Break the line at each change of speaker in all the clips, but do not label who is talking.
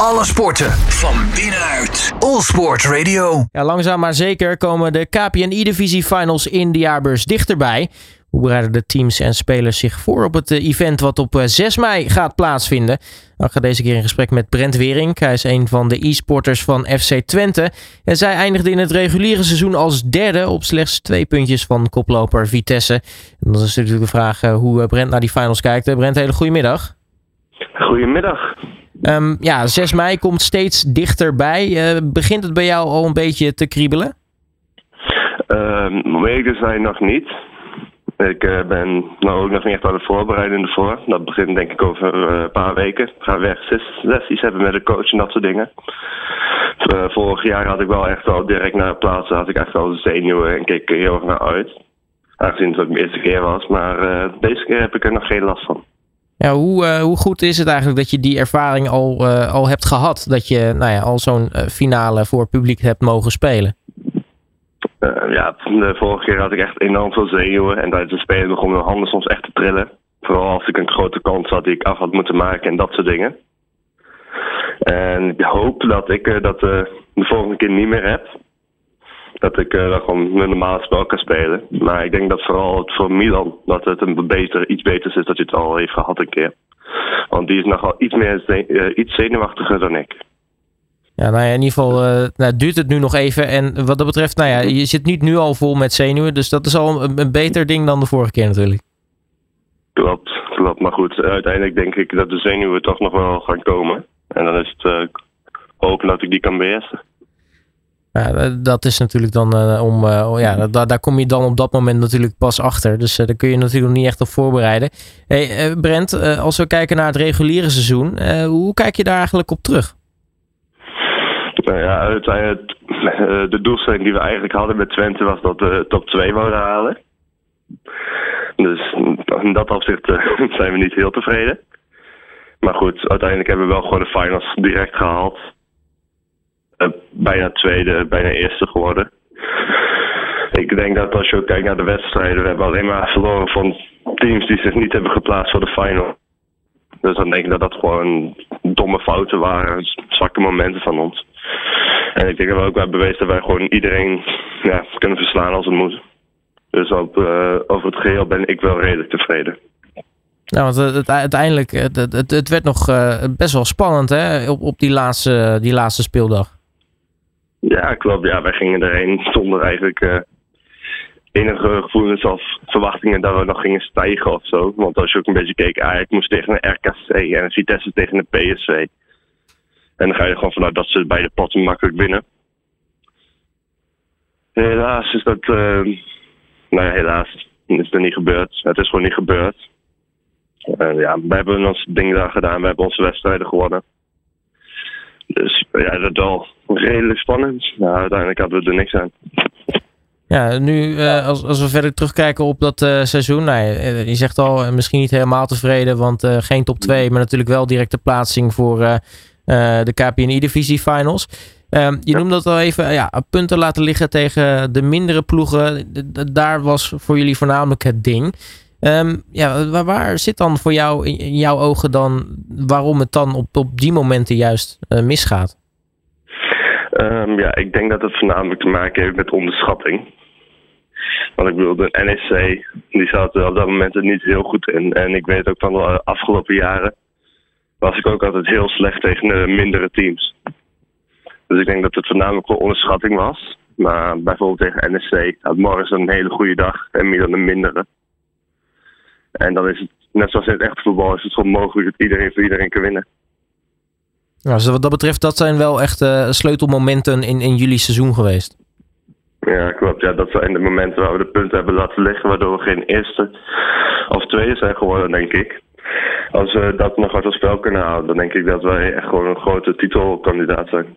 Alle sporten van binnenuit. All Sport Radio.
Ja, langzaam maar zeker komen de KPNI-divisie finals in de jaarbeurs dichterbij. Hoe bereiden de teams en spelers zich voor op het eh, event wat op 6 mei gaat plaatsvinden? Ik ga deze keer in gesprek met Brent Wering. Hij is een van de e-sporters van FC Twente. En zij eindigde in het reguliere seizoen als derde op slechts twee puntjes van koploper Vitesse. En dan is natuurlijk de vraag eh, hoe Brent naar die finals kijkt. Brent, hele goedemiddag.
Goedemiddag.
Um, ja, 6 mei komt steeds dichterbij. Uh, begint het bij jou al een beetje te kriebelen?
Weken zijn nog niet. Ik uh, ben nou ook nog niet echt aan het voorbereiden ervoor. Dat begint denk ik over uh, een paar weken. Ik ga weg sessies hebben met de coach en dat soort dingen. vorig jaar had ik wel echt al direct naar de plaats, had ik echt al de zenuwen en keek er heel erg naar uit. Aangezien het ook mijn eerste keer was. Maar deze keer heb ik er nog geen last van.
Ja, hoe, uh, hoe goed is het eigenlijk dat je die ervaring al, uh, al hebt gehad? Dat je nou ja, al zo'n uh, finale voor publiek hebt mogen spelen?
ja, de vorige keer had ik echt enorm veel zenuwen. En tijdens het spelen begon mijn handen soms echt te trillen. Vooral als ik een grote kans had die ik af had moeten maken en dat soort dingen. En ik hoop dat ik dat de volgende keer niet meer heb dat ik uh, gewoon mijn normale spel kan spelen. Maar ik denk dat vooral het voor Milan dat het een beter, iets beter is dat hij het al heeft gehad een keer. Want die is nogal iets meer uh, iets zenuwachtiger dan ik.
Ja, nou ja, in ieder geval uh, nou, duurt het nu nog even. En wat dat betreft, nou ja, je zit niet nu al vol met zenuwen. Dus dat is al een, een beter ding dan de vorige keer natuurlijk.
Klopt, klopt. Maar goed, uiteindelijk denk ik dat de zenuwen toch nog wel gaan komen. En dan is het hopen dat ik die kan beheersen.
Ja, dat is natuurlijk dan uh, om. Uh, ja, daar, daar kom je dan op dat moment natuurlijk pas achter. Dus uh, daar kun je natuurlijk nog niet echt op voorbereiden. Hey, Brent, als we kijken naar het reguliere seizoen, hoe kijk je daar eigenlijk op terug?
Nou ja, uiteindelijk, de doelstelling die we eigenlijk hadden met Twente was dat we top 2 wouden halen. Dus in dat opzicht zijn we niet heel tevreden. Maar goed, uiteindelijk hebben we wel gewoon de finals direct gehaald. Uh, bijna tweede, bijna eerste geworden. Ik denk dat als je ook kijkt naar de wedstrijden, we hebben alleen maar verloren van teams die zich niet hebben geplaatst voor de final. Dus dan denk ik dat dat gewoon domme fouten waren, zwakke momenten van ons. En ik denk dat we ook hebben bewezen dat wij gewoon iedereen ja, kunnen verslaan als het moet. Dus op, uh, over het geheel ben ik wel redelijk tevreden.
Ja, want het, uiteindelijk, het, het, werd nog best wel spannend hè, op, op die, laatste, die laatste speeldag.
Ja, klopt. Ja, wij gingen erheen zonder eigenlijk uh, enige gevoelens of verwachtingen dat we nog gingen stijgen of zo. Want als je ook een beetje keek, Ajax moest tegen een RKC en Vitesse tegen een PSV. En dan ga je er gewoon vanuit dat ze beide potten makkelijk winnen. Helaas is dat, uh, nou ja, helaas is dat niet gebeurd. Het is gewoon niet gebeurd. Uh, ja, we hebben ons ding daar gedaan, we hebben onze wedstrijden gewonnen. Dus ja, dat wel redelijk spannend. Nou, uiteindelijk hadden we er niks aan.
Ja, nu uh, als, als we verder terugkijken op dat uh, seizoen. Nou, je zegt al, misschien niet helemaal tevreden, want uh, geen top 2, maar natuurlijk wel directe plaatsing voor de KPNI-divisie finals. Ehm, je noemde dat al even, ja, punten laten liggen tegen de mindere ploegen. daar was voor jullie voornamelijk het ding. Um, ja, waar, waar, zit dan voor jou in, jouw ogen dan waarom het dan op, op die momenten juist misgaat?
Um, ja, ik denk dat het voornamelijk te maken heeft met onderschatting. Want ik bedoel, de NEC die zat op dat moment er niet heel goed in. En ik weet ook van de afgelopen jaren was ik ook altijd heel slecht tegen de mindere teams. Dus ik denk dat het voornamelijk wel onderschatting was. Maar bijvoorbeeld tegen NEC had Morris een hele goede dag en Milan een mindere. En dan is het, net zoals in het echte voetbal, is het gewoon mogelijk dat iedereen voor iedereen kan winnen.
Ja, dus wat dat betreft, dat zijn wel echt uh, sleutelmomenten in, in jullie seizoen geweest.
Ja, klopt. Ja, dat zijn de momenten waar we de punten hebben laten liggen, waardoor we geen eerste of tweede zijn geworden, denk ik. Als we dat nog uit het spel kunnen halen, dan denk ik dat wij echt gewoon een grote titelkandidaat zijn.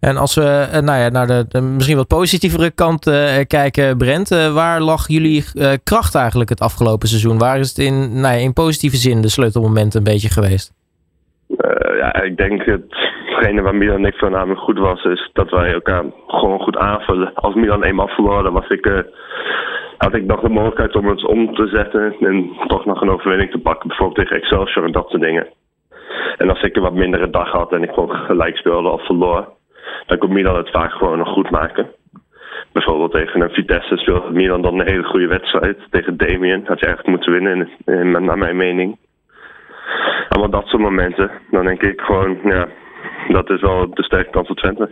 En als we uh, nou ja, naar de, de, misschien wat positievere kant uh, kijken, Brent, uh, waar lag jullie kracht eigenlijk het afgelopen seizoen? Waar is het in, nou ja, in positieve zin de sleutelmoment een beetje geweest?
Ja, ik denk hetgene waar Milan en ik voornamelijk goed was, is dat wij elkaar gewoon goed aanvullen. Als Milan eenmaal verloor, dan was ik, had ik nog de mogelijkheid om het om te zetten en toch nog een overwinning te pakken, bijvoorbeeld tegen Excelsior en dat soort dingen. En als ik een wat mindere dag had en ik gewoon gelijk speelde of verloor, dan kon Milan het vaak gewoon nog goed maken. Bijvoorbeeld tegen een Vitesse speelde Milan dan een hele goede wedstrijd. Tegen Damien had je eigenlijk moeten winnen, in, in, naar mijn mening. Allemaal dat soort momenten. Dan denk ik gewoon, ja, dat is wel de sterke kant van Twente.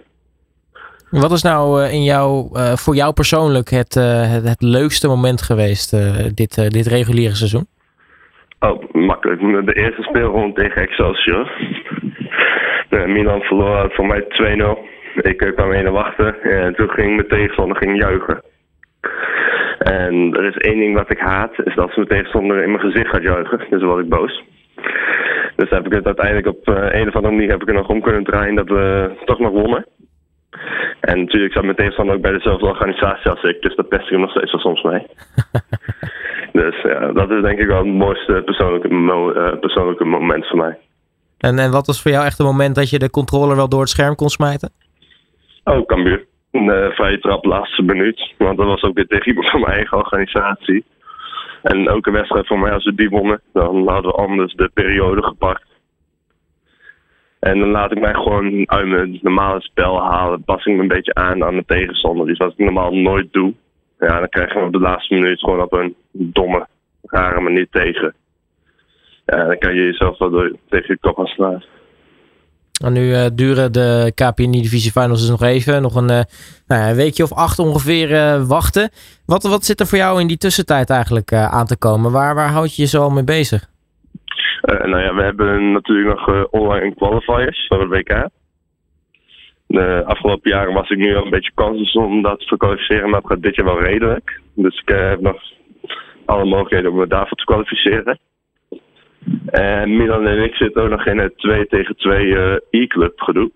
Wat is nou in jou, voor jou persoonlijk het, het, het, leukste moment geweest dit, dit reguliere seizoen?
Oh, makkelijk. De eerste speelronde tegen Excelsior. De Milan verloor voor mij 2-0. Ik kwam heen wachten en toen ging mijn tegenstander ging juichen. En er is één ding wat ik haat, is dat ze mijn tegenstander in mijn gezicht gaat juichen. Dus word ik boos. Dus heb ik het uiteindelijk op uh, een of andere manier heb ik er nog om kunnen draaien dat we toch nog wonnen. En natuurlijk zat mijn tegenstander ook bij dezelfde organisatie als ik, dus dat pest ik hem nog steeds wel soms mee. dus ja, dat is denk ik wel het mooiste persoonlijke, mo uh, persoonlijke moment voor mij.
En, en wat was voor jou echt het moment dat je de controller wel door het scherm kon smijten?
Oh, Cambuur. Een uh, vrije trap laatste minuut. Want dat was ook weer tegen iemand van mijn eigen organisatie. En ook een wedstrijd voor mij, als we die wonnen, dan hadden we anders de periode gepakt. En dan laat ik mij gewoon uit mijn normale spel halen. Pas ik me een beetje aan aan mijn tegenstander. Dus wat ik normaal nooit doe. Ja, dan krijg je op de laatste minuut gewoon op een domme, rare manier tegen. Ja, dan kan je jezelf wel door, tegen je kop gaan slaan.
En nu uh, duren de KPNI Divisie Finals dus nog even. Nog een, uh, nou ja, een weekje of acht ongeveer uh, wachten. Wat, wat zit er voor jou in die tussentijd eigenlijk aan te komen? Waar, waar houd je je zo mee bezig?
Nou ja, we hebben natuurlijk nog online qualifiers voor het WK. De afgelopen jaren was ik nu al een beetje kansloos om dat te kwalificeren, maar het gaat dit jaar wel redelijk. Dus ik heb nog alle mogelijkheden om me daarvoor te kwalificeren. En Milan en ik zitten ook nog in het 2 tegen 2 e-club gedoe. Ik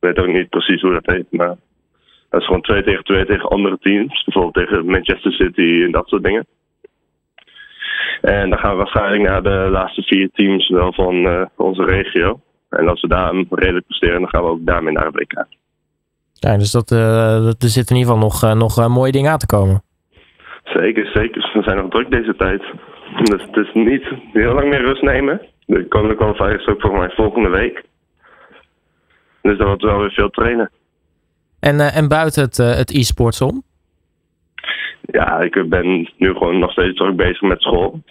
weet ook niet precies hoe dat heet, maar dat is gewoon 2 tegen 2 tegen andere teams. Bijvoorbeeld tegen Manchester City en dat soort dingen. En dan gaan we waarschijnlijk naar de laatste vier teams wel van uh, onze regio. En als we daar redelijk presteren, dan gaan we ook daarmee naar het WK.
Ja, dus dat, uh, dat, er zit in ieder geval nog, uh, nog mooie dingen aan te komen.
Zeker, zeker. We zijn nog druk deze tijd. Dus het is niet heel lang meer rust nemen. De komende kwalifier is ook voor mij volgende week. Dus dan wordt wel weer veel trainen.
En, en buiten het, het e-sports om?
ja, ik ben nu gewoon nog steeds druk bezig met school.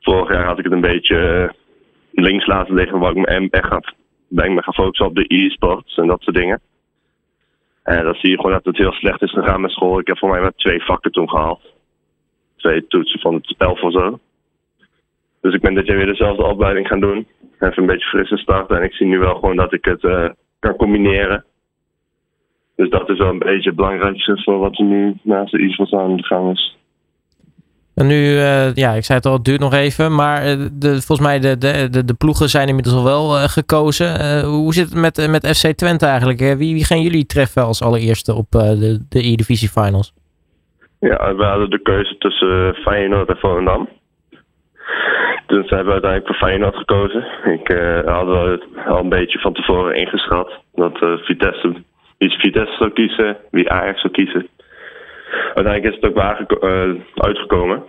Vorig jaar had ik het een beetje links laten liggen, waar ik me echt ga, ben ik me gaan focussen op de e-sports en dat soort dingen. En dan zie je gewoon dat het heel slecht is gegaan met school. Ik heb voor mij maar twee vakken toen gehaald. Twee toetsen van het elf of zo. Dus ik ben dit jaar weer dezelfde opleiding gaan doen. Even een beetje frisse starten. En ik zie nu wel gewoon dat ik het uh, kan combineren. Dus dat is wel een beetje het belangrijkste voor wat er nu naast de e-sports aan de gang is.
En nu, uh, ja, ik zei het al, het duurt nog even. Maar de, volgens mij de, de, de, ploegen zijn inmiddels al wel gekozen. Hoe zit het met, met FC Twente eigenlijk? Wie, wie gaan jullie treffen als allereerste op de, de E-Divisie Finals?
Ja, we hadden de keuze tussen Feyenoord en Volendam. Dus hebben we uiteindelijk voor Feyenoord gekozen. Ik had wel al een beetje van tevoren ingeschat dat Vitesse wie Vitesse zou kiezen, wie Ajax zou kiezen. Uiteindelijk is het ook uh, uitgekomen.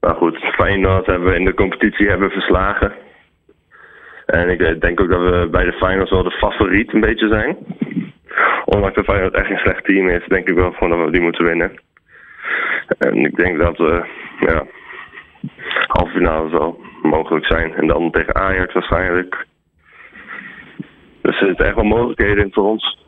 Maar goed, Feyenoord hebben we in de competitie hebben verslagen. En ik denk ook dat we bij de finals wel de favoriet een beetje zijn. Ondanks dat Feyenoord echt een slecht team is, denk ik wel gewoon dat we die moeten winnen. En ik denk dat we, ja, halve finale zal mogelijk zijn. En dan tegen Ajax waarschijnlijk. Dus er zitten echt wel mogelijkheden in voor ons.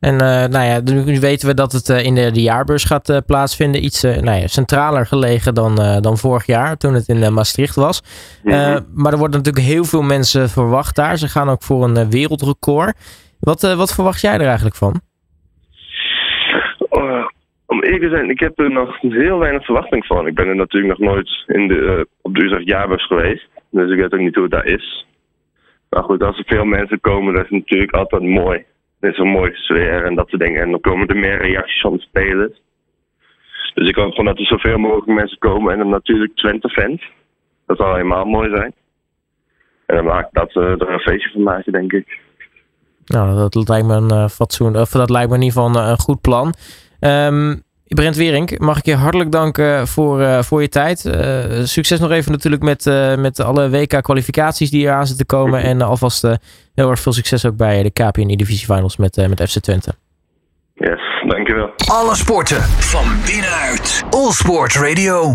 En uh, nou ja, nu weten we dat het uh, in de, de, jaarbeurs gaat uh, plaatsvinden. Iets nou ja, centraler gelegen dan, dan vorig jaar, toen het in Maastricht was. Mm -hmm. maar er worden natuurlijk heel veel mensen verwacht daar. Ze gaan ook voor een wereldrecord. Wat, wat verwacht jij er eigenlijk van?
Om eerlijk te zijn, ik heb er nog heel weinig verwachting van. Ik ben er natuurlijk nog nooit in de, op de Utrecht jaarbeurs geweest. Dus ik weet ook niet hoe het daar is. Maar goed, als er veel mensen komen, dat is natuurlijk altijd mooi. Het is een mooie sfeer en dat soort dingen. En dan komen er meer reacties van de spelers. Dus ik hoop gewoon dat er zoveel mogelijk mensen komen. En dan natuurlijk Twente-fans. Dat zal helemaal mooi zijn. En dan maak ik dat uh, er een feestje van maken, denk ik.
Nou, dat lijkt me een uh, fatsoen. Of dat lijkt me in ieder geval een goed plan. Um, Brent Wering, mag ik je hartelijk danken voor, voor je tijd. succes nog even natuurlijk met, met alle WK-kwalificaties die eraan zitten komen. En alvast heel erg veel succes ook bij de KPN Divisie Finals met, met FC Twente.
Yes, dankjewel.
Alle sporten van binnenuit. All Sport Radio.